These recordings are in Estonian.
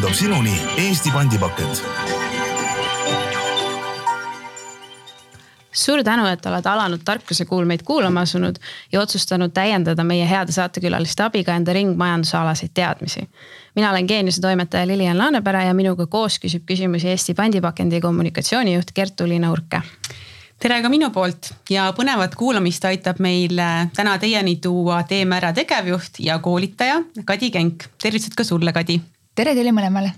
podcasti toob sinuni Eesti pandipakend. suur tänu, et oled alanud tarkuse kuulmeid kuulama asunud ja otsustanud täiendada meie heade saatekülaliste abiga enda ringmajanduse alaseid teadmisi. mina olen Geeniuse toimetaja Lilian Laanepere ja minuga koos küsib küsimusi Eesti pandipakendi kommunikatsioonijuht Kertu-Liina Urke tere ka minu poolt ja põnevat kuulamist aitab meil täna teieni tuua Teeme ära tegevjuht ja koolitaja Kadi Kenk. tervitused ka sulle, Kadi. Tere teile mõlemale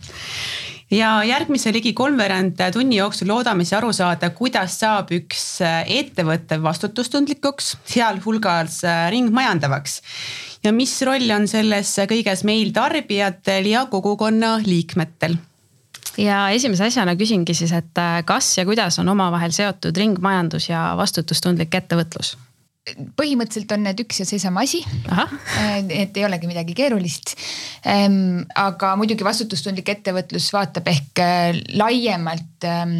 ja järgmise ligi kolmveerand tunni jooksul loodame siis aru saada, kuidas saab üks ettevõte vastutustundlikuks, sealhulgas ringmajandavaks. ja mis roll on selles kõiges meil tarbijatel ja kogukonna liikmetel ja esimese asjana küsingi siis, et kas ja kuidas on omavahel seotud ringmajandus ja vastutustundlik ettevõtlus? Põhimõtteliselt on need üks ja seesama asi. Äh, et ei olegi midagi keerulist. Ehm, aga muidugi vastutustundlik ettevõtlus vaatab ehk äh, laiemalt ehm,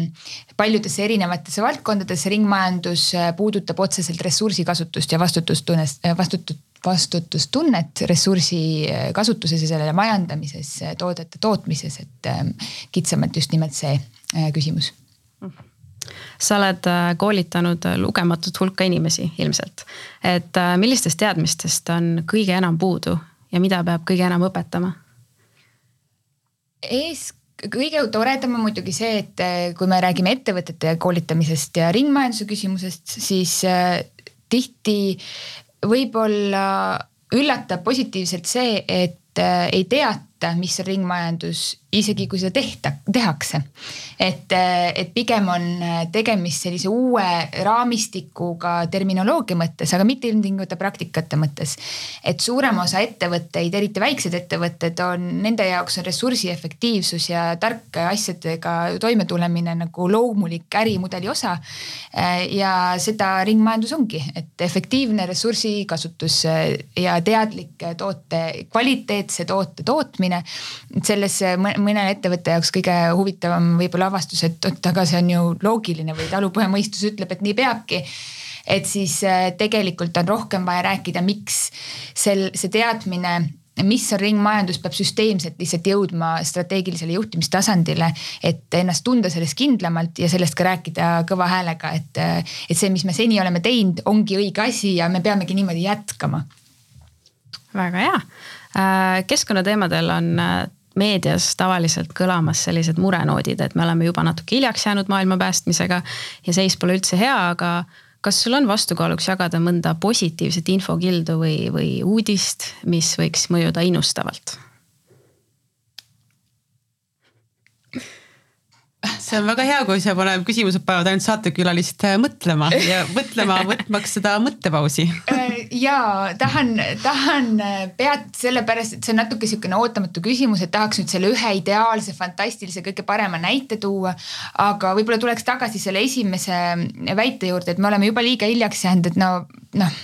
paljudesse erinevatesse valdkondadesse, ringmajandus puudutab otseselt ressursikasutust ja vastutustunnet, vastutut-, vastutustunnet ressursi kasutuses ja sellele majandamises, toodete tootmises, et eh, kitsamalt just nimelt see küsimus sa oled koolitanud lugematut hulka inimesi ilmselt, et millistest teadmistest on kõige enam puudu ja mida peab kõige enam õpetama? ees, kõige toredam on muidugi see, et kui me räägime ettevõtete koolitamisest ja ringmajanduse küsimusest, siis tihti võib-olla üllatab positiivselt see, et äh, ei teata, mis on ringmajandus isegi kui seda tehta, tehakse. et, et pigem on tegemist sellise uue raamistikuga terminoloogia mõttes, aga mitte ilmtingimata praktikate mõttes. et suurem osa ettevõtteid, eriti väiksed ettevõtted on, nende jaoks on ressursi efektiivsus ja tark asjadega toimetulemine nagu loomulik ärimudeli osa. ja seda ringmajandus ongi, et efektiivne ressursikasutus ja teadlik toote, kvaliteetse toote tootmine. Selles mõnele ettevõtte jaoks kõige huvitavam võib-olla avastus, et oot, aga see on ju loogiline või talupõhimõistus ütleb, et nii peabki. et siis äh, tegelikult on rohkem vaja rääkida, miks sel, see teadmine mis on ringmajandus, peab süsteemselt lihtsalt jõudma strateegilisele juhtimistasandile, et ennast tunda selles kindlamalt ja sellest ka rääkida kõva häälega, et, äh, et see, mis me seni oleme teinud, ongi õige asi ja me peamegi niimoodi jätkama. väga hea, äh, keskkonnateemadel on meedias tavaliselt kõlamas sellised murenoodid, et me oleme juba natuke hiljaks jäänud maailma päästmisega ja seis pole üldse hea, aga kas sul on vastukaaluks jagada mõnda positiivset infokildu või, või uudist, mis võiks mõjuda innustavalt? See on väga hea, kui see paneb, küsimused panevad ainult saatekülalist mõtlema ja mõtlema, võtmaks seda mõttepausi äh, ja tahan, tahan pead sellepärast, et see on natuke sihukene ootamatu küsimus, et tahaks nüüd selle ühe ideaalse, fantastilise, kõige parema näite tuua. aga võib-olla tuleks tagasi selle esimese väite juurde, et me oleme juba liiga hiljaks jäänud, et no noh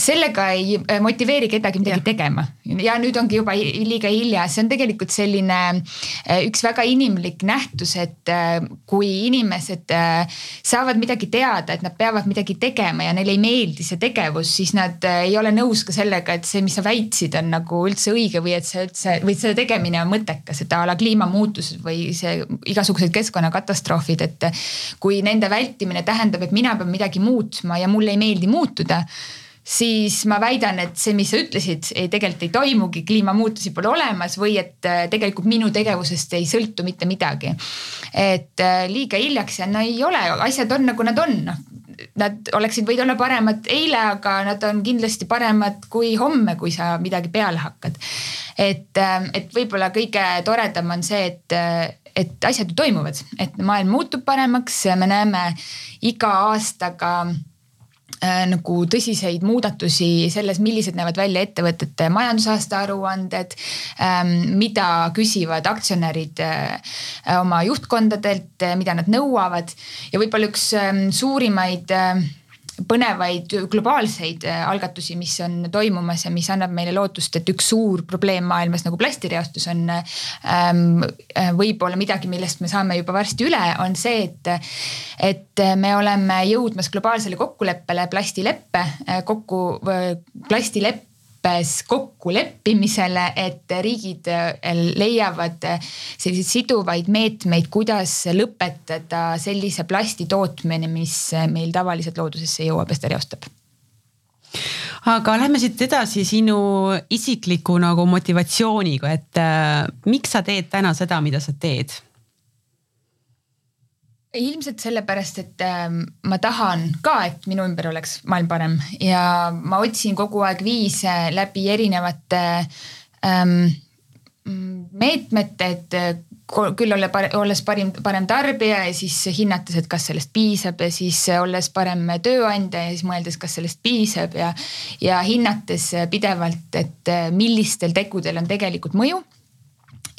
sellega ei äh, motiveeri kedagi midagi ja. tegema ja nüüd ongi juba liiga hilja, see on tegelikult selline äh, üks väga inimlik nähtus, et äh, kui inimesed saavad midagi teada, et nad peavad midagi tegema ja neile ei meeldi see tegevus, siis nad ei ole nõus ka sellega, et see, mis sa väitsid, on nagu üldse õige või et see üldse või selle tegemine on mõttekas, et a la kliimamuutused või see igasugused keskkonnakatastroofid, et kui nende vältimine tähendab, et mina pean midagi muutma ja mulle ei meeldi muutuda siis ma väidan, et see, mis sa ütlesid, ei tegelikult ei toimugi, kliimamuutusi pole olemas või et äh, tegelikult minu tegevusest ei sõltu mitte midagi. et äh, liiga hiljaks jäänud, no ei ole, asjad on nagu nad on, noh. Nad oleksid võinud olla paremad eile, aga nad on kindlasti paremad kui homme, kui sa midagi peale hakkad. et, äh, et võib-olla kõige toredam on see, et et asjad ju toimuvad, et maailm muutub paremaks, me näeme iga aastaga nagu tõsiseid muudatusi selles, millised näevad välja ettevõtete majandusaasta aruanded ähm,, mida küsivad aktsionärid äh, oma juhtkondadelt, äh, mida nad nõuavad. Ja võib-olla üks äh, suurimaid äh, põnevaid globaalseid äh, algatusi, mis on toimumas ja mis annab meile lootust, et üks suur probleem maailmas nagu plastireostus on ähm, äh, võib-olla midagi, millest me saame juba varsti üle, on see, et, et me oleme jõudmas globaalsele kokkuleppele plastileppe äh, kokku, plastilepp lõppes kokkuleppimisele, et riigid leiavad selliseid siduvaid meetmeid, kuidas lõpetada sellise plasti tootmine, mis meil tavaliselt loodusesse jõuab ja seda reostab aga lähme siit edasi sinu isikliku nagu motivatsiooniga, et äh, miks sa teed täna seda, mida sa teed? Ilmselt sellepärast, et äh, ma tahan ka, et minu ümber oleks maailm parem. Ja ma otsin kogu aeg viise läbi erinevate ähm, meetmete, et küll olla, olles parim, parem tarbija ja siis hinnates, et kas sellest piisab ja siis olles parem tööandja ja siis mõeldes, kas sellest piisab ja, ja hinnates pidevalt, et millistel tegudel on tegelikult mõju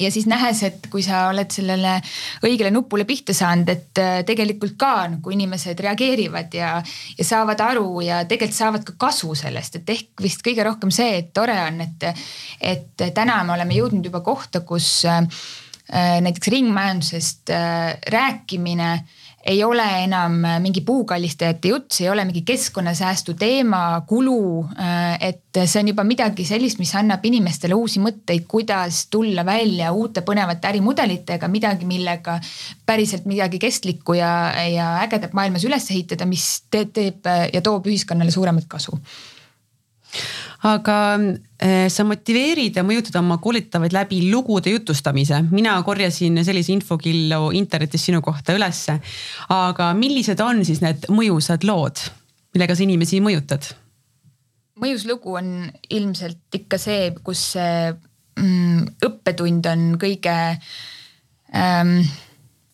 ja siis nähes, et kui sa oled sellele õigele nupule pihta saanud, et tegelikult ka nagu inimesed reageerivad ja, ja saavad aru ja tegelikult saavad ka kasu sellest, et ehk vist kõige rohkem see, et tore on, et, et täna me oleme jõudnud juba kohta, kus Äh, näiteks ringmajandusest äh, rääkimine ei ole enam mingi puukallistajate jutt, see ei ole mingi keskkonnasäästu teema, kulu. Äh, et see on juba midagi sellist, mis annab inimestele uusi mõtteid, kuidas tulla välja uute põnevate ärimudelitega, midagi, millega päriselt midagi kestlikku ja, ja ägedat maailmas üles ehitada, mis teeb, teeb ja toob ühiskonnale suuremat kasu aga eh, sa motiveerid ja mõjutad oma koolitavaid läbi lugude jutustamise. mina korjasin sellise infokillu internetis sinu kohta ülesse. aga millised on siis need mõjusad lood, millega sa inimesi mõjutad? mõjus lugu on ilmselt ikka see, kus see mm, õppetund on kõige ähm,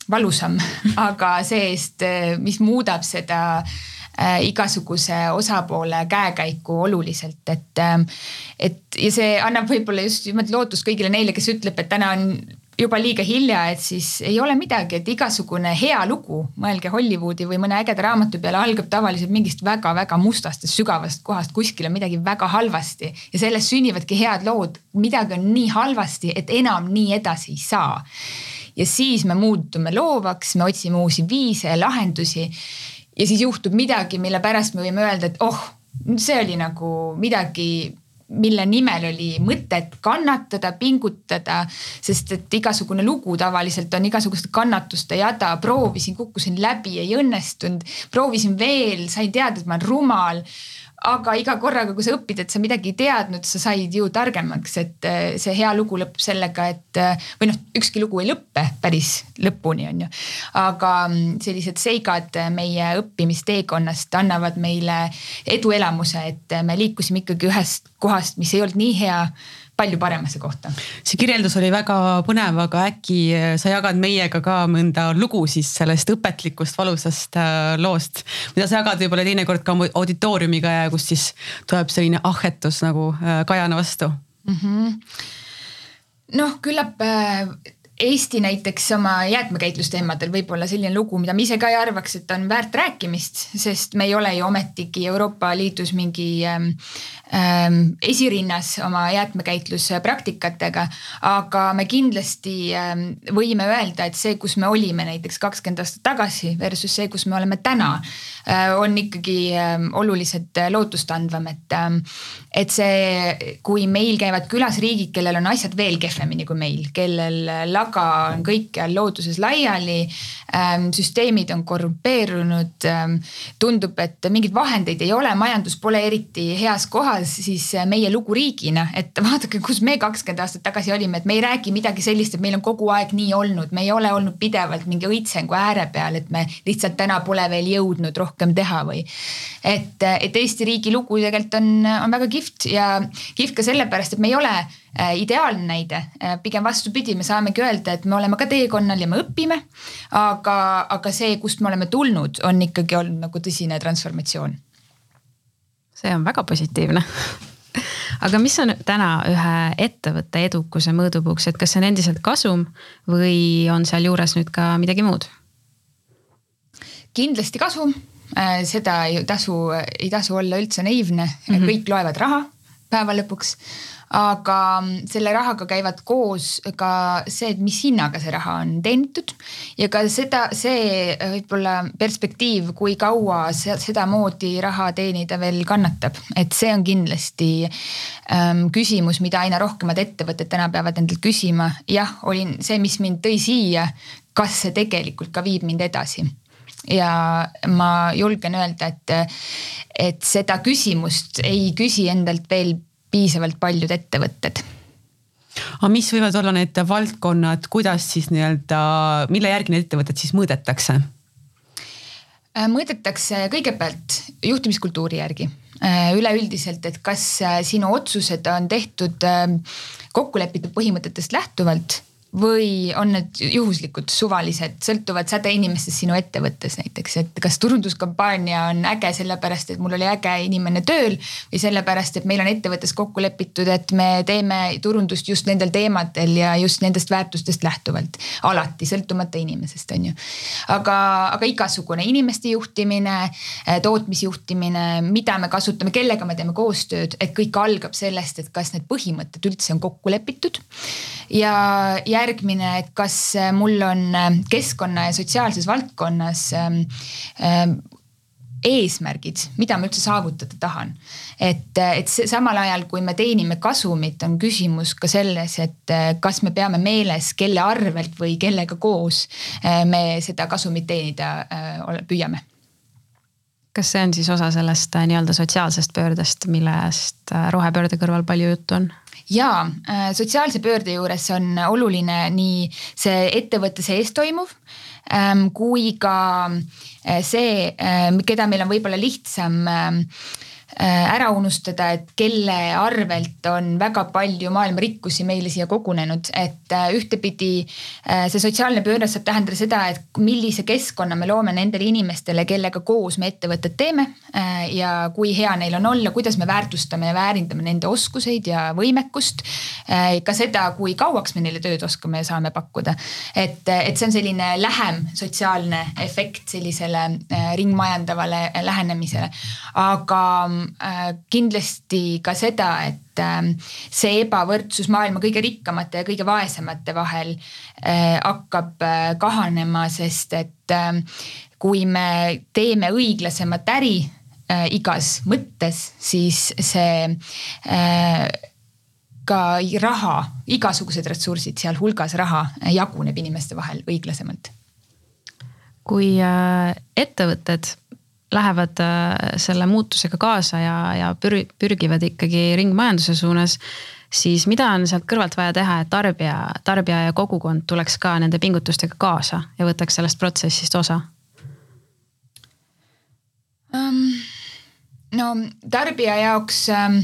valusam, aga see-eest, mis muudab seda äh, igasuguse osapoole käekäiku oluliselt, et, ähm, et ja see annab võib-olla just nimelt lootust kõigile neile, kes ütleb, et täna on juba liiga hilja, et siis ei ole midagi, et igasugune hea lugu, mõelge Hollywoodi või mõne ägeda raamatu peale, algab tavaliselt mingist väga-väga mustast ja sügavast kohast, kuskil on midagi väga halvasti ja sellest sünnivadki head lood. midagi on nii halvasti, et enam nii edasi ei saa. ja siis me muutume loovaks, me otsime uusi viise, lahendusi ja siis juhtub midagi, mille pärast me võime öelda, et oh, see oli nagu midagi mille nimel oli mõtet kannatada, pingutada, sest et igasugune lugu tavaliselt on igasuguste kannatuste jada, proovisin, kukkusin läbi, ei õnnestunud, proovisin veel, sain teada, et ma olen rumal aga iga korraga, kui sa õpid, et sa midagi ei teadnud, sa said ju targemaks, et eh, see hea lugu lõpeb sellega, et eh, või noh, ükski lugu ei lõppe päris lõpuni, on ju. aga mm, sellised seigad meie õppimisteekonnast annavad meile eduelamuse, et me liikusime ikkagi ühest kohast, mis ei olnud nii hea palju paremasse kohta. see kirjeldus oli väga põnev, aga äkki äh, sa jagad meiega ka mõnda lugu siis sellest õpetlikust valusast äh, loost, mida sa jagad võib-olla teinekord ka auditooriumiga ja kus siis tuleb selline ahhetus nagu äh, kajana vastu mm -hmm.? noh, küllap Eesti näiteks oma jäätmekäitlusteemadel võib-olla selline lugu, mida ma ise ka ei arvaks, et on väärt rääkimist, sest me ei ole ju ometigi Euroopa Liidus mingi ähm, ähm, esirinnas oma jäätmekäitluspraktikatega. aga me kindlasti ähm, võime öelda, et see, kus me olime näiteks kakskümmend aastat tagasi versus see, kus me oleme täna äh,, on ikkagi ähm, oluliselt lootustandvam, et ähm,, et see, kui meil käivad külas riigid, kellel on asjad veel kehvemini kui meil, kellel taga on kõikjal looduses laiali. Ähm, süsteemid on korrumpeerunud. Ähm, tundub, et mingeid vahendeid ei ole, majandus pole eriti heas kohas, siis meie lugu riigina, et vaadake, kus me kakskümmend aastat tagasi olime, et me ei räägi midagi sellist, et meil on kogu aeg nii olnud, me ei ole olnud pidevalt mingi õitsengu ääre peal, et me lihtsalt täna pole veel jõudnud rohkem teha või. et, et Eesti riigi lugu tegelikult on, on väga kihvt ja kihvt ka sellepärast, et me ei ole Äh, ideaalne näide, äh, pigem vastupidi, me saamegi öelda, et me oleme ka teekonnal ja me õpime. aga, aga see, kust me oleme tulnud, on ikkagi olnud nagu tõsine transformatsioon. see on väga positiivne aga mis on täna ühe ettevõtte edukuse mõõdupuuks, et kas see on endiselt kasum või on sealjuures nüüd ka midagi muud? kindlasti kasum, äh, seda ei tasu, ei tasu olla üldse naiivne mm, -hmm. kõik loevad raha päeva lõpuks. Aga selle rahaga käivad koos ka see, et mis hinnaga see raha on teenitud. Ja ka seda, see võib-olla perspektiiv, kui kaua sedamoodi raha teenida veel kannatab, et see on kindlasti ähm, küsimus, mida aina rohkemad ettevõtted täna peavad endalt küsima. jah, olin see, mis mind tõi siia, kas see tegelikult ka viib mind edasi ja ma julgen öelda, et, et seda küsimust ei küsi endalt veel piisavalt paljud ettevõtted aga mis võivad olla need valdkonnad, kuidas siis nii-öelda, mille järgi need ettevõtted siis mõõdetakse? Äh, mõõdetakse kõigepealt juhtimiskultuuri järgi äh, üleüldiselt, et kas äh, sinu otsused on tehtud kokkulepitud põhimõtetest lähtuvalt või on need juhuslikud, suvalised, sõltuvad sädeinimestest sinu ettevõttes näiteks, et kas turunduskampaania on äge sellepärast, et mul oli äge inimene tööl või sellepärast, et meil on ettevõttes kokku lepitud, et me teeme turundust just nendel teemadel ja just nendest väärtustest lähtuvalt. alati, sõltumata inimesest, on ju. aga, aga igasugune inimeste juhtimine, tootmisjuhtimine, mida me kasutame, kellega me teeme koostööd, et kõik algab sellest, et kas need põhimõtted üldse on kokku lepitud ja, ja järgmine, et kas äh, mul on äh, keskkonna ja sotsiaalses valdkonnas ähm, ähm, eesmärgid, mida ma üldse saavutada tahan. et, äh, et see samal ajal, kui me teenime kasumit, on küsimus ka selles, et kas me peame meeles, kelle arvelt või kellega koos me seda kasumit teenida püüame kas see on siis osa sellest nii-öelda sotsiaalsest pöördest, millest rohepöörde kõrval palju juttu on? Ja äh, sotsiaalse pöörde juures on oluline nii see ettevõtte sees toimuv ähm, kui ka äh, see, äh, keda meil on võib-olla lihtsam ähm, Äh, ära unustada, et kelle arvelt on väga palju maailma rikkusi meile siia kogunenud, et äh, ühtepidi äh, see sotsiaalne pööre saab tähendada seda, et millise keskkonna me loome nendele inimestele, kellega koos me ettevõtet teeme. ja kui hea neil on olla, kuidas me väärtustame ja väärindame nende oskuseid ja võimekust. ka seda, kui kauaks me neile tööd oskame ja saame pakkuda. et, et see on selline lähem sotsiaalne efekt sellisele ringmajandavale lähenemisele, aga Äh, kindlasti ka seda, et ähm, see ebavõrdsus maailma kõige rikkamate ja kõige vaesemate vahel äh, hakkab äh, kahanema, sest et kui me teeme õiglasemat äri igas mõttes, siis see ka raha, igasugused ressursid, sealhulgas raha jaguneb inimeste vahel õiglasemalt. kui ettevõtted lähevad äh, selle muutusega kaasa ja, ja pür-, pürgivad ikkagi ringmajanduse suunas, siis mida on sealt kõrvalt vaja teha, et tarbija, tarbija ja kogukond tuleks ka nende pingutustega kaasa ja võtaks sellest protsessist osa um,? no tarbija jaoks um,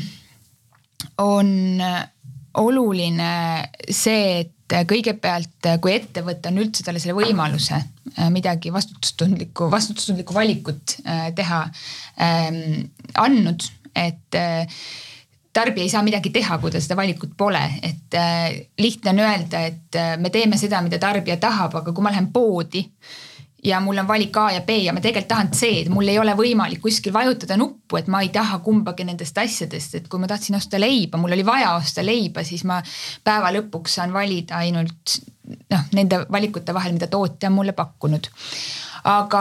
on oluline see, et kõigepealt, kui ettevõte on üldse talle selle võimaluse äh, midagi vastutustundlikku, vastutustundlikku valikut äh, teha ähm, andnud, et äh, tarbija ei saa midagi teha, kui tal seda valikut pole, et lihtne on öelda, et me teeme seda, mida tarbija tahab, aga kui ma lähen poodi ja mul on valik A ja B ja ma tegelikult tahan C-d, mul ei ole võimalik kuskil vajutada nuppu, et ma ei taha kumbagi nendest asjadest, et kui ma tahtsin osta leiba, mul oli vaja osta leiba, siis ma päeva lõpuks saan valida ainult noh, nende valikute vahel, mida tootja on mulle pakkunud aga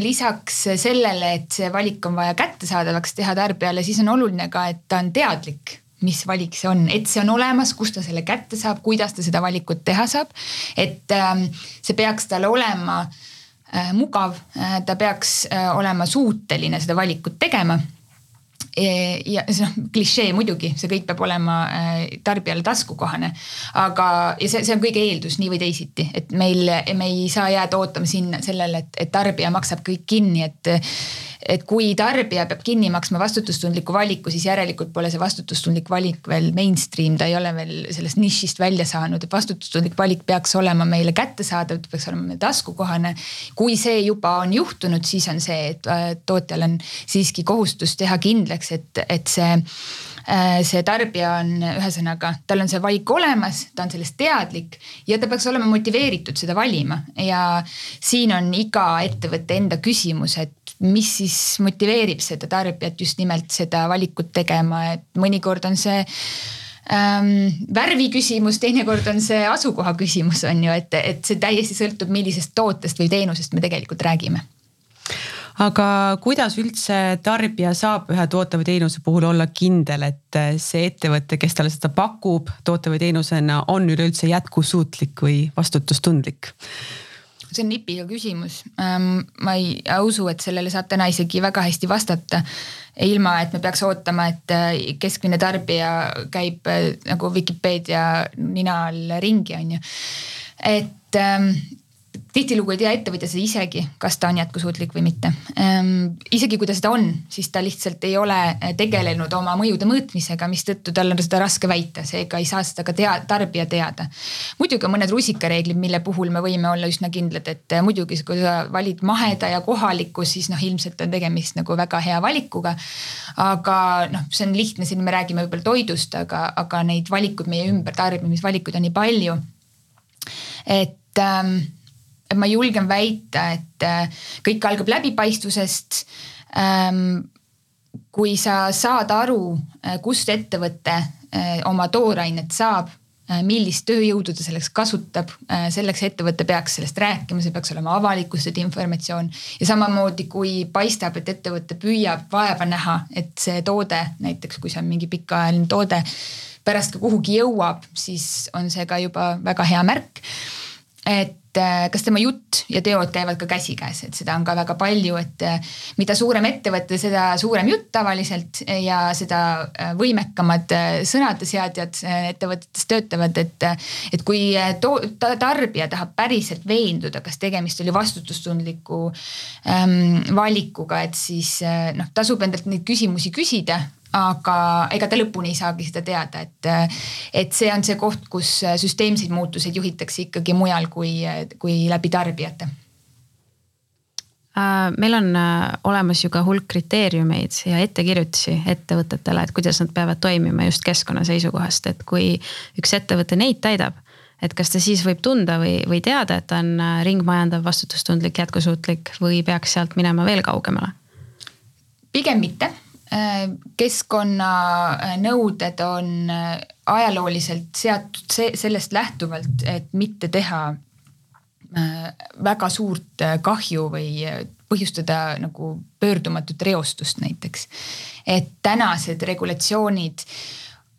lisaks sellele, et see valik on vaja kättesaadavaks teha tarbijale, siis on oluline ka, et ta on teadlik mis valik see on, et see on olemas, kust ta selle kätte saab, kuidas ta seda valikut teha saab. et ähm, see peaks talle olema Äh, mugav, äh, ta peaks äh, olema suuteline seda valikut tegema ja see noh, klišee muidugi, see kõik peab olema tarbijale taskukohane. aga, ja see, see on kõige eeldus nii või teisiti, et meil, me ei saa jääda ootama sinna sellele, et, et tarbija maksab kõik kinni, et et kui tarbija peab kinni maksma vastutustundliku valiku, siis järelikult pole see vastutustundlik valik veel mainstream, ta ei ole veel sellest nišist välja saanud, et vastutustundlik valik peaks olema meile kättesaadav, ta peaks olema meile taskukohane. kui see juba on juhtunud, siis on see, et äh, tootjal on siiski kohustus teha kindlaks, et, et see äh, see tarbija on ühesõnaga, tal on see valik olemas, ta on sellest teadlik ja ta peaks olema motiveeritud seda valima. Ja siin on iga ettevõtte enda küsimus, et mis siis motiveerib seda tarbijat just nimelt seda valikut tegema, et mõnikord on see ähm, värvi küsimus, teinekord on see asukoha küsimus, on ju, et, et see täiesti sõltub, millisest tootest või teenusest me tegelikult räägime aga kuidas üldse tarbija saab ühe toote või teenuse puhul olla kindel, et see ettevõte, kes talle seda pakub toote või teenusena, on üleüldse jätkusuutlik või vastutustundlik? see on nipiga küsimus. Ähm, ma ei usu, et sellele saab täna isegi väga hästi vastata. ilma, et me peaks ootama, et äh, keskmine tarbija käib äh, nagu Vikipeedia nina all ringi, on ju. et ähm, tihtilugu ei tea ettevõtja seda isegi, kas ta on jätkusuutlik või mitte ehm,. isegi kui ta seda on, siis ta lihtsalt ei ole tegelenud oma mõjude mõõtmisega, mistõttu tal on seda raske väita, seega ei saa seda ka tea, tarbija teada. muidugi on mõned rusikareeglid, mille puhul me võime olla üsna kindlad, et muidugi kui sa valid maheda ja kohaliku, siis noh, ilmselt on tegemist nagu väga hea valikuga. aga noh, see on lihtne, siin me räägime võib-olla toidust, aga, aga neid valikuid meie ümber, tarbimisvalikuid on nii palju. et ähm, ma julgen väita, et äh, kõik algab läbipaistvusest. Ähm, kui sa saad aru, äh, kust ettevõte äh, oma toorainet saab, millist tööjõudu ta selleks kasutab, selleks ettevõte peaks sellest rääkima, see peaks olema avalikustatud informatsioon. ja samamoodi, kui paistab, et ettevõte püüab vaeva näha, et see toode, näiteks kui see on mingi pikaajaline toode, pärast ka kuhugi jõuab, siis on see ka juba väga hea märk. et et kas tema jutt ja teod käivad ka käsikäes, et seda on ka väga palju, et äh, mida suurem ettevõte, seda suurem jutt tavaliselt ja seda äh, võimekamad sõnadeseadjad ettevõtetes töötavad, et, et kui to, ta, tarbija tahab päriselt veenduda, kas tegemist oli vastutustundliku ähm, valikuga, et siis noh, tasub endalt neid küsimusi küsida aga ega ta lõpuni ei saagi seda teada, et, et see on see koht, kus süsteemseid muutuseid juhitakse ikkagi mujal kui, kui läbi tarbijate äh, meil on äh, olemas ju ka hulk kriteeriumeid ja ettekirjutusi ettevõtetele, et kuidas nad peavad toimima just keskkonna seisukohast, et kui üks ettevõte neid täidab, et kas ta siis võib tunda või, või teada, et ta on äh, ringmajandav, vastutustundlik, jätkusuutlik või peaks sealt minema veel kaugemale? pigem mitte keskkonnanõuded on äh, ajalooliselt seatud sellest lähtuvalt, et mitte teha äh, väga suurt kahju või põhjustada nagu pöördumatut reostust näiteks. et tänased regulatsioonid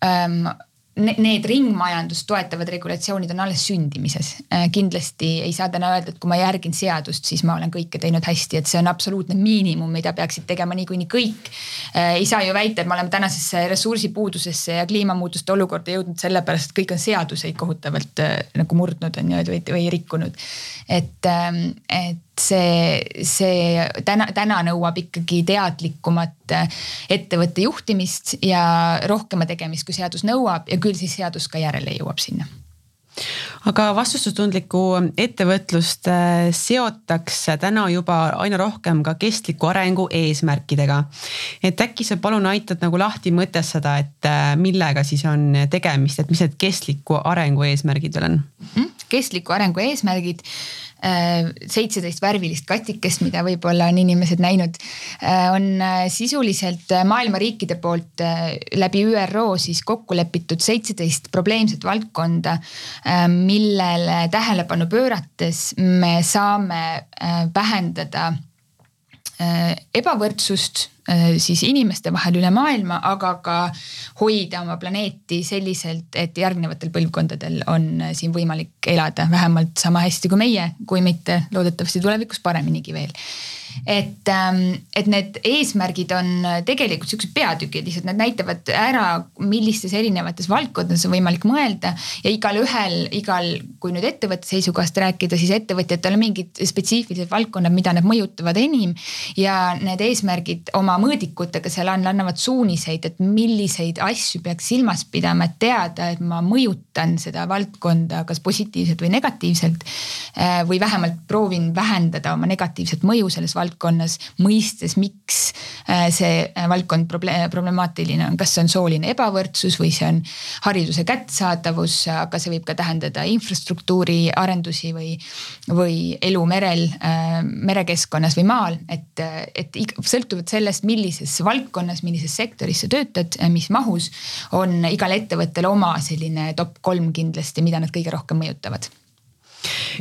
ähm, need ringmajandust toetavad regulatsioonid on alles sündimises. Äh, kindlasti ei saa täna öelda, et kui ma järgin seadust, siis ma olen kõike teinud hästi, et see on absoluutne miinimum, mida peaksid tegema niikuinii kõik. Äh, ei saa ju väita, et me oleme tänasesse ressursipuudusesse ja kliimamuutuste olukorda jõudnud sellepärast, et kõik on seaduseid kohutavalt äh, nagu murdnud on ju, või, või rikkunud. et, ähm, et see, see täna, täna nõuab ikkagi teadlikumat ettevõtte juhtimist ja rohkema tegemist, kui seadus nõuab ja küll siis seadus ka järele jõuab sinna aga vastutustundlikku ettevõtlust äh, seotakse täna juba aina rohkem ka kestliku arengu eesmärkidega. et äkki sa palun aitad nagu lahti mõtestada, et äh, millega siis on tegemist, et mis need kestliku arengu eesmärgid veel on? Mhm. kestliku arengu eesmärgid Äh, seitseteist värvilist katikest, mida võib-olla on inimesed näinud, äh, on äh, sisuliselt maailma riikide poolt läbi ÜRO siis kokku lepitud seitseteist probleemset valdkonda, millele tähelepanu pöörates me saame vähendada ebavõrdsust Äh, siis inimeste vahel üle maailma, aga ka hoida oma planeeti selliselt, et järgnevatel põlvkondadel on äh, siin võimalik elada vähemalt sama hästi kui meie, kui mitte loodetavasti tulevikus pareminigi veel et, ähm, et need eesmärgid on tegelikult siuksed peatükid, lihtsalt nad näitavad ära, millistes erinevates valdkondades on võimalik mõelda ja igalühel, igal, kui nüüd ettevõtte seisukohast rääkida, siis ettevõtjatel on mingid spetsiifilised valdkonnad, mida nad mõjutavad enim. ja need eesmärgid oma mõõdikutega seal on, annavad suuniseid, et milliseid asju peaks silmas pidama, et teada, et ma mõjutan seda valdkonda kas positiivselt või negatiivselt. Äh, või vähemalt proovin vähendada oma negatiivset mõju selles valdkonnas mõistes, miks see valdkond problemaatiline on, kas see on sooline ebavõrdsus või see on hariduse kättesaadavus, aga see võib ka tähendada infrastruktuuri arendusi või, või elu merel, merekeskkonnas või maal, et, et sõltuvalt sellest, millises valdkonnas, millises sektoris sa töötad, mis mahus, on igal ettevõttel oma selline top kolm kindlasti, mida nad kõige rohkem mõjutavad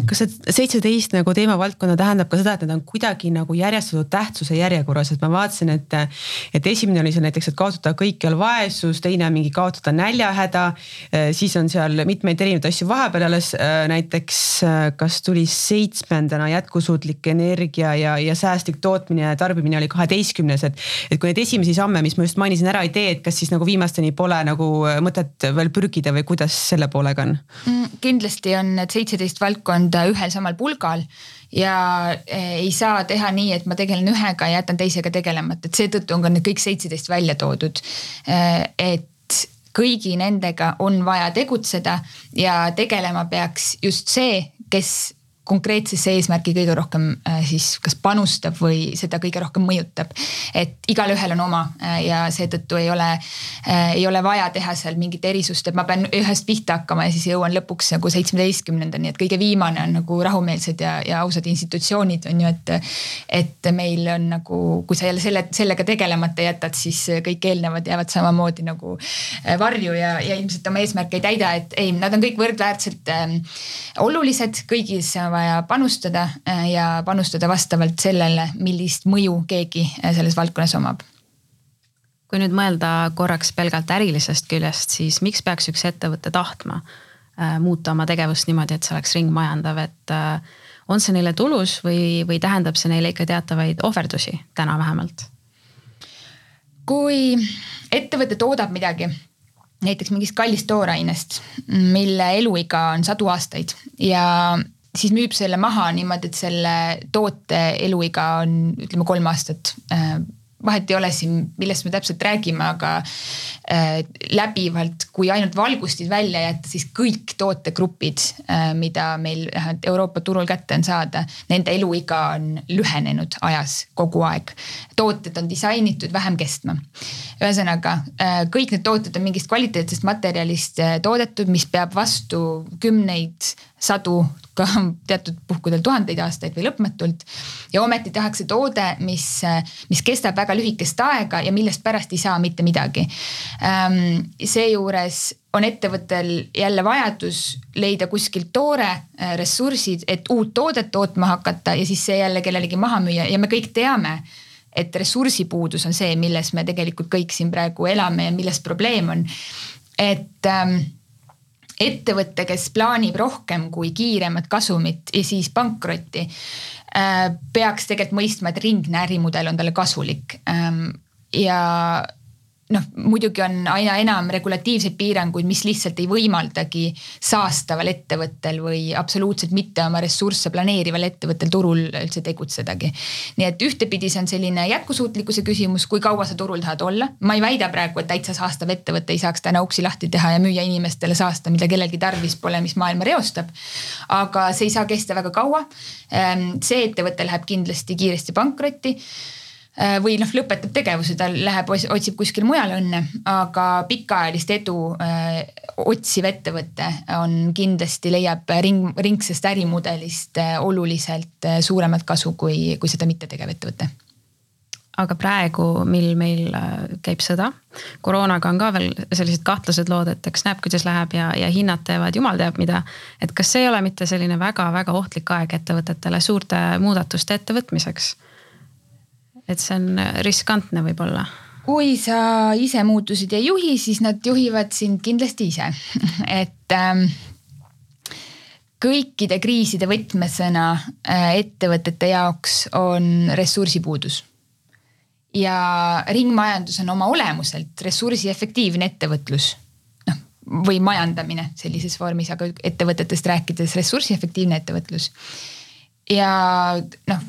kas see seitseteist nagu teemavaldkonna tähendab ka seda, et need on kuidagi nagu järjestatud tähtsuse järjekorras, et ma vaatasin, et. et esimene oli seal näiteks, et kaotada kõikjal vaesus, teine mingi kaotada näljahäda. siis on seal mitmeid erinevaid asju vahepeal alles näiteks, kas tuli seitsmendana jätkusuutlik energia ja, ja säästlik tootmine ja tarbimine oli kaheteistkümnes, et. et kui neid esimesi samme, mis ma just mainisin ära ei tee, et kas siis nagu viimasteni pole nagu mõtet veel pürgida või kuidas selle poolega on mm,? kindlasti on need seitseteist valdkonda valdkonda ühel samal pulgal ja eh, ei saa teha nii, et ma tegelen ühega ja jätan teisega tegelemata, et seetõttu on ka need kõik seitseteist välja toodud. Eh, et kõigi nendega on vaja tegutseda ja tegelema peaks just see, kes konkreetsesse eesmärki kõige rohkem äh, siis kas panustab või seda kõige rohkem mõjutab. et igalühel on oma äh, ja seetõttu ei ole, äh, ei ole vaja teha seal mingit erisust, et ma pean ühest pihta hakkama ja siis jõuan lõpuks nagu seitsmeteistkümnendani, et kõige viimane on nagu rahumeelsed ja, ja ausad institutsioonid on ju, et. et meil on nagu, kui sa jälle selle, sellega tegelemata jätad, siis kõik eelnevad jäävad samamoodi nagu varju ja, ja ilmselt oma eesmärke ei täida, et ei, nad on kõik võrdväärselt äh, olulised kõigis vaja panustada äh, ja panustada vastavalt sellele, millist mõju keegi äh, selles valdkonnas omab kui nüüd mõelda korraks pelgalt ärilisest küljest, siis miks peaks üks ettevõte tahtma äh, muuta oma tegevust niimoodi, et see oleks ringmajandav, et on see neile tulus või, või tähendab see neile ikka teatavaid ohverdusi täna vähemalt? kui ettevõte toodab midagi, näiteks mingist kallist toorainest, mille eluiga on sadu aastaid ja siis müüb selle maha niimoodi, et selle toote eluiga on ütleme kolm aastat äh, vahet ei ole siin, millest me täpselt räägime, aga äh, läbivalt, kui ainult valgustid välja jätta, siis kõik tootegrupid äh,, mida meil Euroopa turul kätte on saada, nende eluiga on lühenenud ajas kogu aeg. tooted on disainitud vähem kestma. ühesõnaga äh, kõik need tooted on mingist kvaliteetsest materjalist äh, toodetud, mis peab vastu kümneid, sadu, ka teatud puhkudel tuhandeid aastaid või lõpmatult. ja ometi tehakse toode, mis, mis kestab väga lühikest aega ja millest pärast ei saa mitte midagi. Ähm, seejuures on ettevõttel jälle vajadus leida kuskilt toore, äh, ressursid, et uut toodet tootma hakata ja siis see jälle kellelegi maha müüa ja me kõik teame et ressursipuudus on see, milles me tegelikult kõik siin praegu elame ja milles probleem on. et ähm, ettevõte, kes plaanib rohkem kui kiiremat kasumit ja siis pankrotti, äh, peaks tegelikult mõistma, et ringne ärimudel on talle kasulik. Ähm, ja noh, muidugi on aina enam regulatiivseid piiranguid, mis lihtsalt ei võimaldagi saastaval ettevõttel või absoluutselt mitte oma ressursse planeerival ettevõttel turul üldse tegutsedagi. nii et ühtepidi see on selline jätkusuutlikkuse küsimus, kui kaua sa turul tahad olla. ma ei väida praegu, et täitsa saastav ettevõte ei saaks täna uksi lahti teha ja müüa inimestele saasta, mida kellelgi tarvis pole, mis maailma reostab. aga see ei saa kesta väga kaua. See ettevõte läheb kindlasti kiiresti pankrotti või noh, lõpetab tegevuse, ta läheb, otsib kuskil mujal õnne, aga pikaajalist edu öö, äh, otsiv ettevõte on kindlasti leiab ring, ringsest ärimudelist äh, oluliselt suuremat kasu, kui, kui seda mittetegev ettevõte aga praegu, mil meil käib sõda, koroonaga on ka veel sellised kahtlased lood, et eks näeb, kuidas läheb ja, ja hinnad teevad jumal teab mida. et kas see ei ole mitte selline väga-väga ohtlik aeg ettevõtetele suurte muudatuste ettevõtmiseks? Et see on riskantne võib-olla kui sa ise muutusid ei juhi, siis nad juhivad sind kindlasti ise et ähm, kõikide kriiside võtmesõna äh, ettevõtete jaoks on ressursipuudus. ja ringmajandus on oma olemuselt ressursiefektiivne ettevõtlus. noh, või majandamine sellises vormis, aga ettevõtetest rääkides ressursiefektiivne ettevõtlus. ja noh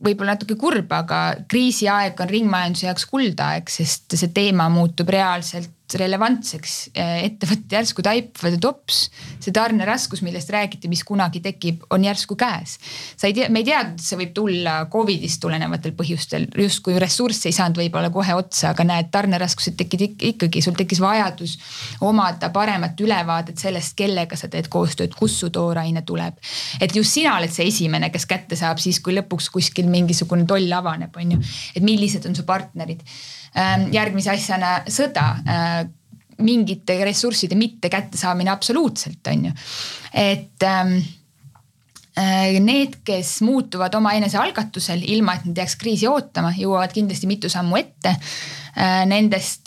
võib-olla natuke kurb, aga kriisiaeg on ringmajanduse jaoks kuldaeg, sest see teema muutub reaalselt relevantseks äh, ettevõtted järsku taipavad, et ops, see tarneraskus, millest räägiti, mis kunagi tekib, on järsku käes. sa ei tea, me ei teadnud, see võib tulla Covidist tulenevatel põhjustel, justkui ressursse ei saanud võib-olla kohe otsa, aga näed, tarneraskused tekkisid ikkagi, sul tekkis vajadus omada paremat ülevaadet sellest, kellega sa teed koostööd, kust su tooraine tuleb. et just sina oled see esimene, kes kätte saab siis, kui lõpuks kuskil mingisugune toll avaneb, on ju. et millised on su partnerid järgmise asjana sõda äh, mingite ressursside mitte kättesaamine absoluutselt on ju, et ähm, äh, Need, kes muutuvad omaenese algatusel, ilma et nad jääks kriisi ootama, jõuavad kindlasti mitu sammu ette. Äh, nendest,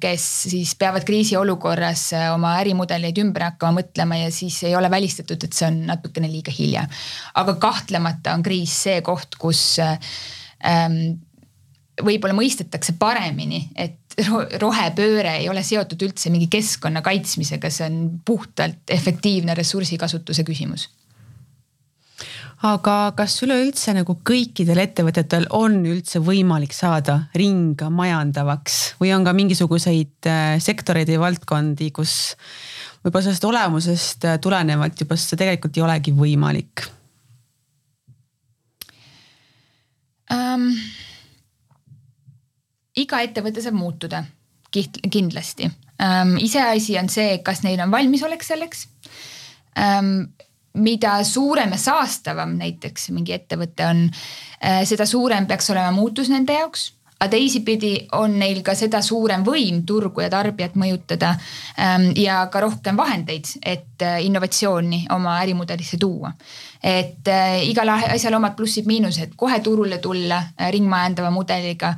kes siis peavad kriisiolukorras oma ärimudeleid ümber hakkama mõtlema ja siis ei ole välistatud, et see on natukene liiga hilja. aga kahtlemata on kriis see koht, kus ähm, võib-olla mõistetakse paremini, et rohepööre ei ole seotud üldse mingi keskkonna kaitsmisega, see on puhtalt efektiivne ressursikasutuse küsimus aga kas üleüldse nagu kõikidel ettevõtetel on üldse võimalik saada ringmajandavaks või on ka mingisuguseid äh, sektoreid või valdkondi, kus võib-olla sellest olemusest äh, tulenevalt juba see tegelikult ei olegi võimalik um,? Iga ettevõte saab muutuda kindlasti ähm,. iseasi on see, kas neil on valmisolek selleks ähm,. mida suurem ja saastavam näiteks mingi ettevõte on äh,, seda suurem peaks olema muutus nende jaoks aga teisipidi on neil ka seda suurem võim turgu ja tarbijat mõjutada ähm, ja ka rohkem vahendeid, et äh, innovatsiooni oma ärimudelisse tuua. et äh, igal asjal omad plussid-miinused, kohe turule tulla ringmajandava mudeliga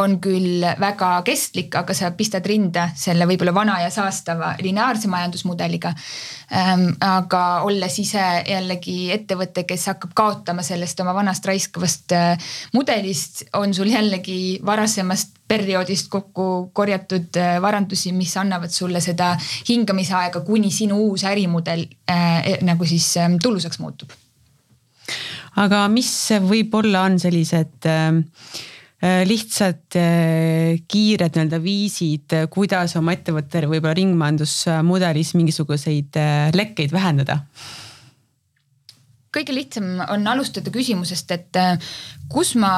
on küll väga kestlik, aga sa pistad rinde selle võib-olla vana ja saastava lineaarse majandusmudeliga ähm,. aga olles ise jällegi ettevõte, kes hakkab kaotama sellest oma vanast raiskavast äh, mudelist, on sul jällegi varasemast perioodist kokku korjatud äh, varandusi, mis annavad sulle seda hingamisaega, kuni sinu uus ärimudel äh, nagu siis äh, tulusaks muutub. aga mis võib-olla on sellised Äh, lihtsad äh, kiired nii-öelda viisid, äh, kuidas oma ettevõttel võib-olla ringmajandusmudelis mingisuguseid lekkeid vähendada? kõige lihtsam on alustada küsimusest, et kus ma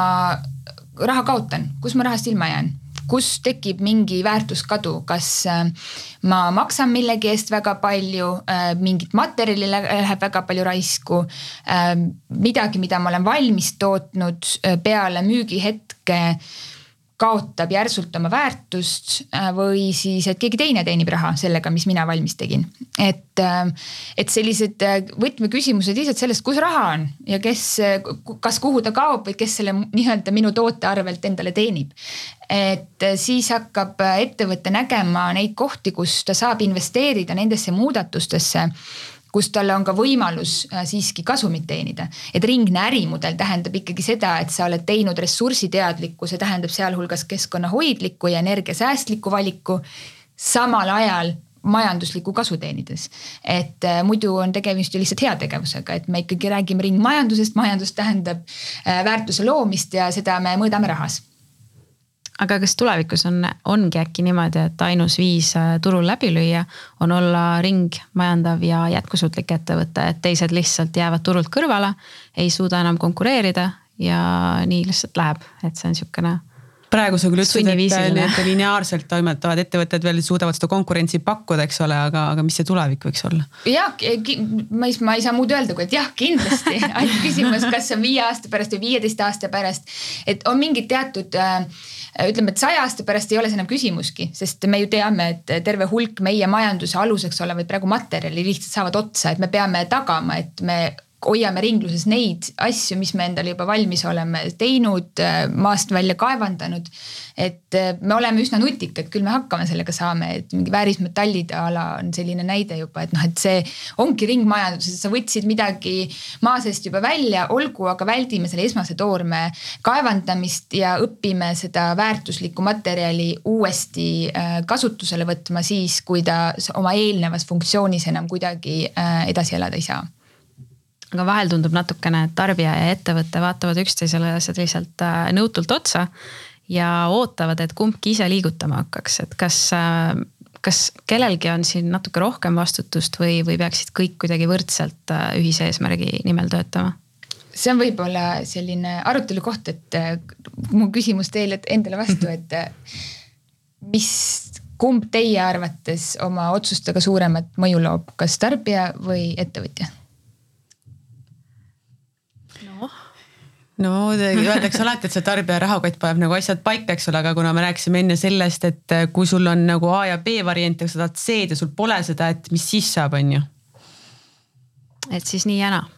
raha kaotan, kus ma rahast ilma jään kus tekib mingi väärtuskadu, kas äh, ma maksan millegi eest väga palju, äh, mingit materjali läheb väga palju raisku. Äh, midagi, mida ma olen valmis tootnud peale müügihetke kaotab järsult oma väärtust äh, või siis, et keegi teine teenib raha sellega, mis mina valmis tegin. et, äh, et sellised äh, võtmeküsimused lihtsalt sellest, kus raha on ja kes, kas kuhu ta kaob või kes selle nii-öelda minu toote arvelt endale teenib. et siis hakkab ettevõte nägema neid kohti, kus ta saab investeerida nendesse muudatustesse kus tal on ka võimalus äh, siiski kasumit teenida. et ringne ärimudel tähendab ikkagi seda, et sa oled teinud ressursiteadliku, see tähendab sealhulgas keskkonnahoidliku ja energiasäästliku valiku. samal ajal majanduslikku kasu teenides. et äh, muidu on tegemist ju lihtsalt heategevusega, et me ikkagi räägime ringmajandusest, majandus tähendab äh, väärtuse loomist ja seda me mõõdame rahas aga kas tulevikus on, ongi äkki niimoodi, et ainus viis äh, turul läbi lüüa on olla ringmajandav ja jätkusuutlik ettevõte, et teised lihtsalt jäävad turult kõrvale, ei suuda enam konkureerida ja nii lihtsalt läheb, et see on sihukene praegu sa küll ütlesid, et need lineaarselt toimetavad ettevõtted veel suudavad seda konkurentsi pakkuda, eks ole, aga, aga mis see tulevik võiks olla? jah, ma ei, ma ei saa muud öelda, kui et jah, kindlasti ainult küsimus, kas see on viie aasta pärast või viieteist aasta pärast. et on mingid teatud äh, ütleme, et saja aasta pärast ei ole see enam küsimuski, sest me ju teame, et terve hulk meie majanduse aluseks olevaid praegu materjali lihtsalt saavad otsa, et me peame tagama, et me hoiame ringluses neid asju, mis me endale juba valmis oleme teinud, äh, maast välja kaevandanud. et äh, me oleme üsna nutikad, küll me hakkama sellega saame, et mingi väärismetallide ala on selline näide juba, et noh, et see ongi ringmajanduses, sa võtsid midagi maa seest juba välja, olgu, aga väldime selle esmase toorme kaevandamist ja õpime seda väärtuslikku materjali uuesti äh, kasutusele võtma siis, kui ta oma eelnevas funktsioonis enam kuidagi edasi elada ei saa aga vahel tundub natukene, et tarbija ja ettevõte vaatavad üksteisele selliselt äh, nõutult otsa ja ootavad, et kumbki ise liigutama hakkaks, et kas, kas kellelgi on siin natuke rohkem vastutust või, või peaksid kõik kuidagi võrdselt ühise eesmärgi nimel töötama? see on võib-olla selline arutelu koht, et mu küsimus teile endale vastu, et mis kumb teie arvates oma otsustega suuremat mõju loob, kas tarbija või ettevõtja? noh no öeldakse alati, et see tarbija rahakott paneb nagu asjad paika, eks ole, aga kuna me rääkisime enne sellest, et kui sul on nagu A ja B variant ja sa tahad C-d ja sul pole seda, et mis siis saab, on ju. et siis nii ja naa Äh,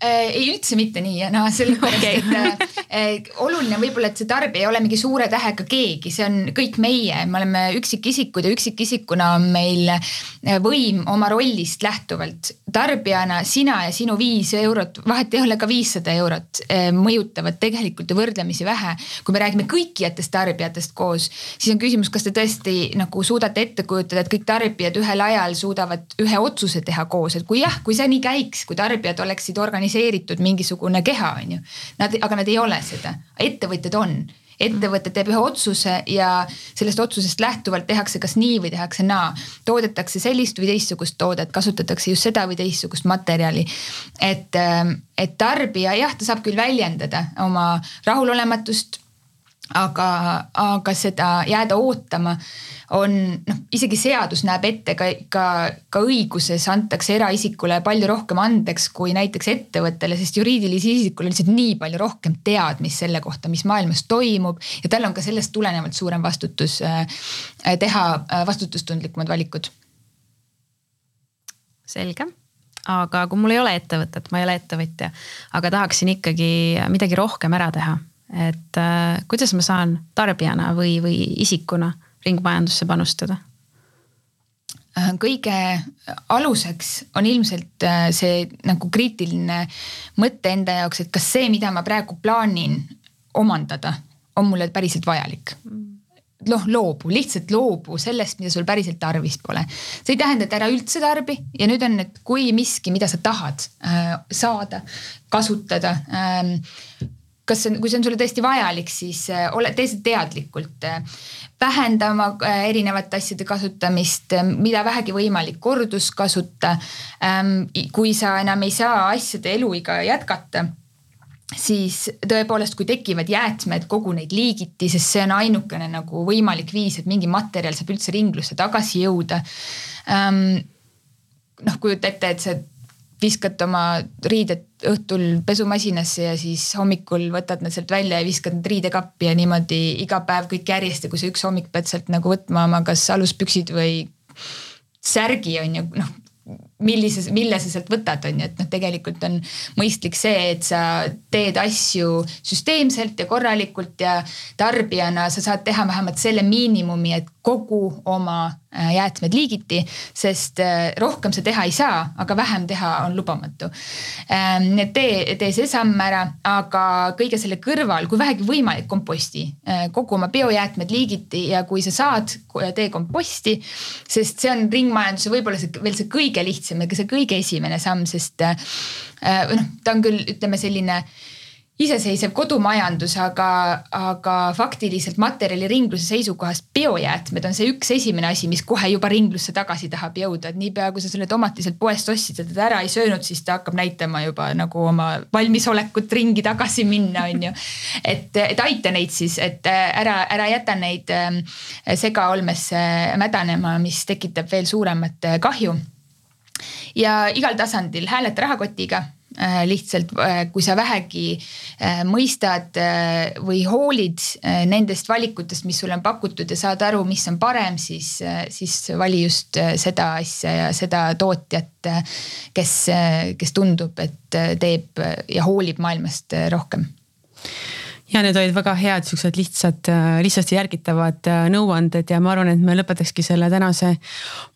ei üldse mitte nii ja noh, sellepärast okay. et äh, äh, oluline võib-olla, et see tarbija ei ole mingi suure tähega keegi, see on kõik meie, me oleme üksikisikud ja üksikisikuna on meil äh, võim oma rollist lähtuvalt. tarbijana sina ja sinu viis eurot, vahet ei ole ka viissada eurot äh,, mõjutavad tegelikult ju võrdlemisi vähe. kui me räägime kõikijatest tarbijatest koos, siis on küsimus, kas te tõesti nagu suudate ette kujutada, et kõik tarbijad ühel ajal suudavad ühe otsuse teha koos, et kui jah, kui see nii käiks, kui tarbijad oleksid organiseeritud organiseeritud mingisugune keha, on ju. Nad, aga nad ei ole seda, ettevõtjad on ettevõte teeb ühe otsuse ja sellest otsusest lähtuvalt tehakse kas nii või tehakse naa. toodetakse sellist või teistsugust toodet, kasutatakse just seda või teistsugust materjali. et, et tarbija jah, ta saab küll väljendada oma rahulolematust aga, aga seda jääda ootama on noh, isegi seadus näeb ette ka, ka, ka õiguses antakse eraisikule palju rohkem andeks kui näiteks ettevõttele, sest juriidilisel isikul on lihtsalt nii palju rohkem teadmist selle kohta, mis maailmas toimub ja tal on ka sellest tulenevalt suurem vastutus äh, teha äh, vastutustundlikumad valikud. selge aga kui mul ei ole ettevõtet, ma ei ole ettevõtja, aga tahaksin ikkagi midagi rohkem ära teha et äh, kuidas ma saan tarbijana või, või isikuna ringmajandusse panustada? Äh, kõige aluseks on ilmselt äh, see nagu kriitiline mõte enda jaoks, et kas see, mida ma praegu plaanin omandada, on mulle päriselt vajalik noh, loobu, lihtsalt loobu sellest, mida sul päriselt tarvis pole. see ei tähenda, et ära üldse tarbi ja nüüd on, et kui miski, mida sa tahad äh, saada, kasutada ähm, kas see on, kui see on sulle tõesti vajalik, siis äh, ole, tee seda teadlikult. vähenda oma äh, erinevate asjade kasutamist, äh, mida vähegi võimalik, korduskasuta. Ähm, kui sa enam ei saa asjade eluiga jätkata siis tõepoolest, kui tekivad jäätmed, kogu neid liigiti, sest see on ainukene nagu võimalik viis, et mingi materjal saab üldse ringlusse tagasi jõuda. Ähm, noh, kujuta ette, et sa viskad oma riided õhtul pesumasinasse ja siis hommikul võtad need sealt välja ja viskad need riidekappi ja niimoodi iga päev kõik järjest ja kui sa üks hommik pead sealt nagu võtma oma kas aluspüksid või särgi on ju noh millises, mille sa sealt võtad, on ju, et noh, tegelikult on mõistlik see, et sa teed asju süsteemselt ja korralikult ja tarbijana sa saad teha vähemalt selle miinimumi, et kogu oma äh, jäätmed liigiti, sest äh, rohkem sa teha ei saa, aga vähem teha on lubamatu. Ähm, nii et tee, tee see samm ära, aga kõige selle kõrval, kui vähegi võimalik, komposti. Äh, kogu oma biojäätmed liigiti ja kui sa saad, tee komposti, sest see on ringmajanduse võib-olla see veel see kõige lihtsam ja ka see kõige esimene samm, sest noh, ta on küll, ütleme selline iseseisev kodumajandus, aga, aga faktiliselt materjaliringluse seisukohast biojäätmed on see üks esimene asi, mis kohe juba ringlusse tagasi tahab jõuda, et niipea kui sa selle tomati sealt poest ostsid ja teda ära ei söönud, siis ta hakkab näitama juba nagu oma valmisolekut ringi tagasi minna, on ju. et, et aita neid siis, et ära, ära jäta neid ähm, segaolmesse mädanema, mis tekitab veel suuremat kahju ja igal tasandil hääleta rahakotiga Äh, lihtsalt äh, kui sa vähegi äh, mõistad või hoolid nendest valikutest, mis sulle on pakutud ja saad aru, mis on parem, siis, siis vali just seda asja ja seda tootjat, kes, kes tundub, et teeb ja hoolib maailmast rohkem ja need olid väga head, siuksed lihtsad, äh, lihtsasti järgitavad äh, nõuanded ja ma arvan, et me lõpetakski selle tänase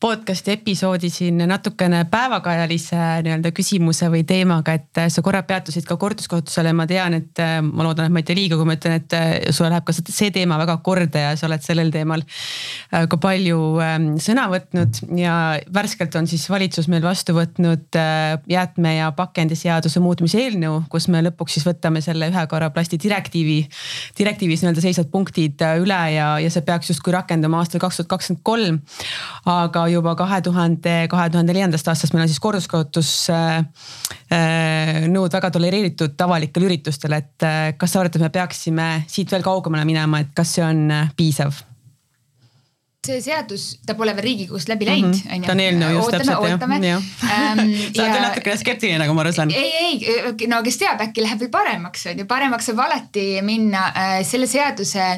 podcast'i episoodi siin natukene päevakajalise nii-öelda küsimuse või teemaga, et äh, sa korra peatusid ka korduskasutusele, ma tean, et ma loodan, et ma ei tee liiga, kui ma ütlen, et sulle läheb ka see teema väga korda ja sa oled sellel teemal ka palju ähm, sõna võtnud ja värskelt on siis valitsus meil vastu võtnud jäätme ja pakendiseaduse muutmise eelnõu, kus me lõpuks siis võtame selle ühekorra plasti direktiivi direktiivi, direktiivis nii-öelda seisvad punktid üle ja, ja see peaks justkui rakenduma aastal kaks tuhat kakskümmend kolm. aga juba kahe tuhande, kahe tuhande neljandast aastast meil on siis korduskasutus äh, äh, väga tolereeritud avalikel üritustel, et äh, kas sa arvad, et me peaksime siit veel kaugemale minema, et kas see on piisav? See seadus, ta pole veel riigikogust läbi läinud, mhm. on ju. ta on eelnõu just täpselt jah. ootame, ootame. Ähm, sa oled veel natukene skeptiline, nagu ma aru saan. ei, ei, no kes teab, äkki läheb veel paremaks, on ju, paremaks saab alati minna. Äh, selle seaduse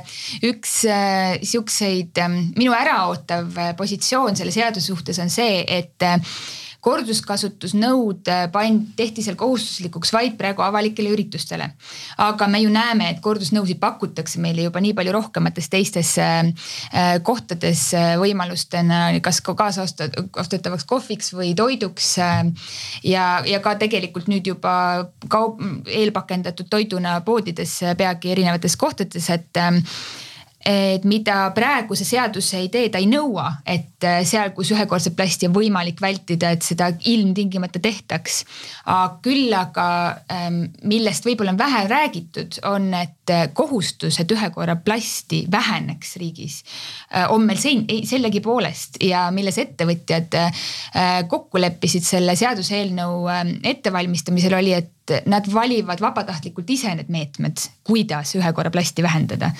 üks äh, siukseid ähm, minu äraootav äh, positsioon selle seaduse suhtes on see, et korduskasutusnõud pand-, tehti seal kohustuslikuks vaid praegu avalikele üritustele. aga me ju näeme, et kordusnõusid pakutakse meile juba nii palju rohkemates teistes äh, kohtades äh, võimalustena, kas ka kaasostetavaks kohviks või toiduks. Äh, ja, ja ka tegelikult nüüd juba kaup, eelpakendatud toiduna poodides peagi erinevates kohtades, et et mida praegu see seaduse idee, ta ei nõua, et äh, seal, kus ühekordset plasti on võimalik vältida, et seda ilmtingimata tehtaks. küll aga ähm, millest võib-olla on vähe räägitud, on, et kohustus, et ühe korra plasti väheneks riigis, äh, on meil sellegipoolest ja milles ettevõtjad kokku leppisid selle seaduseelnõu ähm, ettevalmistamisel oli, et nad valivad vabatahtlikult ise need meetmed, kuidas ühe korra plasti vähendada.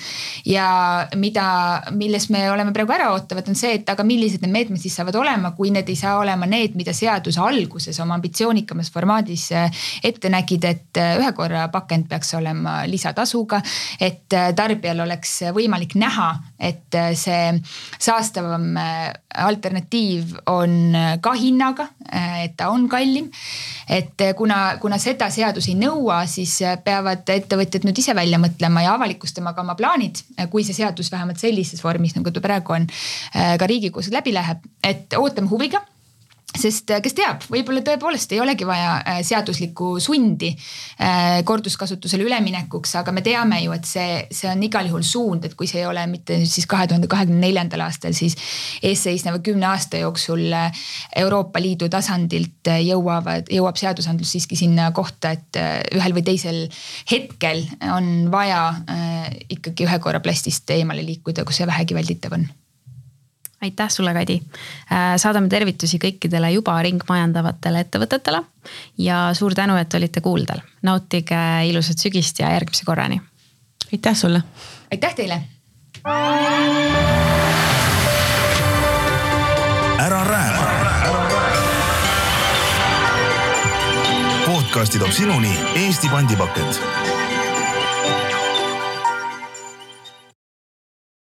ja mida, milles me oleme praegu äraootavad, on see, et aga millised need meetmed siis saavad olema, kui need ei saa olema need, mida seaduse alguses oma ambitsioonikamas formaadis äh, ette nägid, et äh, ühe korra pakend peaks olema lisatasuga. Et äh, tarbijal oleks võimalik näha, et see saastavam alternatiiv on ka hinnaga, et ta on kallim. et kuna, kuna seda seadus ei nõua, siis äh, peavad ettevõtjad nüüd ise välja mõtlema ja avalikustama ka oma plaanid, äh, kui see seadus vähemalt sellises vormis, nagu ta praegu on, äh, ka riigikogus läbi läheb, et ootame huviga sest äh, kes teab, võib-olla tõepoolest ei olegi vaja äh, seaduslikku sundi äh, korduskasutusele üleminekuks, aga me teame ju, et see, see on igal juhul suund, et kui see ei ole mitte siis kahe tuhande kahekümne neljandal aastal, siis eesseisneva kümne aasta jooksul Euroopa Liidu tasandilt jõuavad, jõuab seadusandlus siiski sinna kohta, et ühel või teisel hetkel on vaja ikkagi ühe korra plastist eemale liikuda, kus see vähegi välditav on aitäh sulle, Kadi. Äh, saadame tervitusi kõikidele juba ringmajandavatele ettevõtetele ja suur tänu, et olite kuuldel. nautige ilusat sügist ja järgmise korrani. aitäh sulle. aitäh teile. ära rääma. podcasti toob sinuni Eesti pandipakend